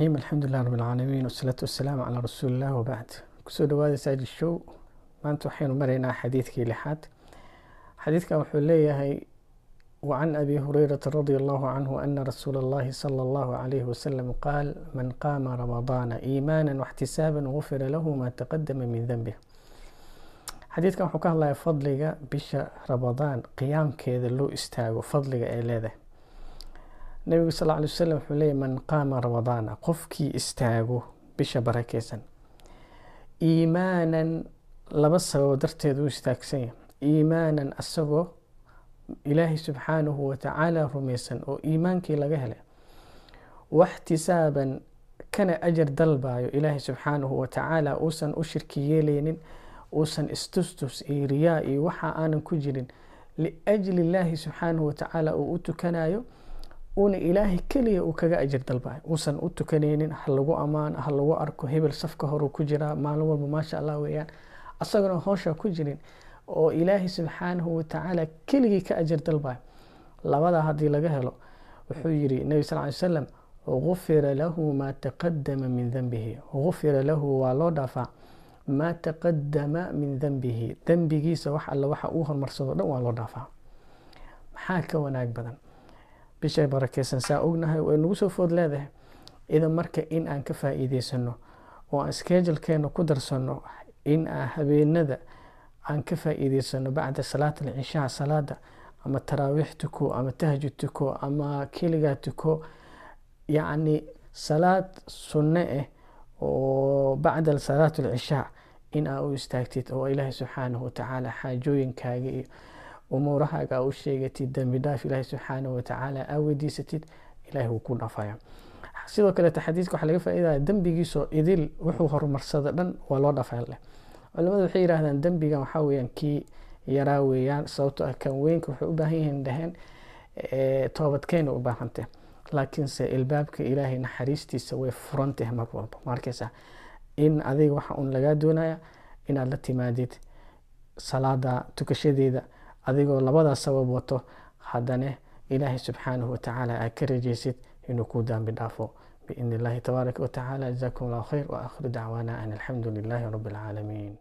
raxiim alxamdulilah rab alcaalamiin wasalaatu wasalaamu calaa rasuuliillah wabacd ku soo dhawaada saajid show maanta waxaynu maraynaa xadiidkii lixaad xadiidkan wuxuu leeyahay wacan abi hurayrata radi allahu canhu ana rasuula allahi sala allahu calayhi wasalam qaal man qaama ramadaana iimaana waxtisaaban gufira lahu maa taqadama min denbih xadiidkan wuxuu ka hadlaya fadliga bisha ramadaan qiyaamkeeda loo istaago fadliga ay leedahay nabigu sal ly wasalam wuxuu leeyay man qaama ramadaana qofkii istaago bisha barakeysan iimaanan laba sababo darteed u istaagsanya iimaanan asagoo ilaahay subxaanahu watacaala rumaysan oo iimaankii laga helay. Waxtisaaban kana ajar dalbayo ilaahay subxaanahu watacaala uusan u shirki yeeleynin uusan istustus iyo riyaa iyo waxa aanan ku jirin. Liajli illaahi subxaanahu watacaala uu u tukanayo uuna ilaahay keliya uu kaga ajir dalbayo uusan u tukanaynin ha lagu ammaan ha lagu arko hebel safka horuu ku jiraa maalin walba maasha allah weeyaan. Asagona hoosha ku jirin oo ilaahay subxaanahu watacaala keligii ka ajir dalbayo labadaa haddii laga helo wuxuu yiri nebi sal ly salam gufira lahu maa taqadama min denbihi gufira lahu waa loo dhaafaa. Maa taqadama min denbihi dembigiisa wax alle waxa uu horumarsado dhan waa loo dhaafaa. Maxaa ka wanaag badan bishay barakeysan saa ognahay way nagu soo food leedahay. Idan marka in aan ka faa-iideysano oo aan skeejulkeena ku darsano in aan habeenada aan ka faa-iideysano bacda salaat alcishaa salaada ama taraawiix tuko ama tahajud tuko ama keligaa tuko yacni salaad sunne ah oo bacda salaat alcishaa in aa u istaagtid oo ilaahay subxaanahu watacaala xaajooyinkaaga iyo umuurahaaga aa u sheegatid dhaaf ilaahay subxaanahu watacaala aa weydiisatid ilahay wuu ku dhaafaya sidoo kaleeta xadiiska waxaa laga faa-idaya dembigiisoo idil wuxuu horumarsada dhan waa loo dhaafaya leh. Culimadu waxay yidhahdaan dembigan waxaa weyaan kii yaraa weeyaan sababto ah kan weynka waxay u baahan yihiin dhaheen toobadkeyna u baahantay laakiinse ilbaabka ilaahay naxariistiisa way furantahay mar walba. Maarkeysa in adiga waxa uun lagaa doonaya inaad la timaadid salaada tukashadeeda adigoo labadaas sabab wato haddana ilaahay subxaanahu watacaala aad ka rajeysid inuu ku daambi dhaafo. Biidni illahi tabaaraka watacaala jazakum allahu khayr wa aakhiru dacwaana an alxamdu lilaahi rabbi alcaalamiin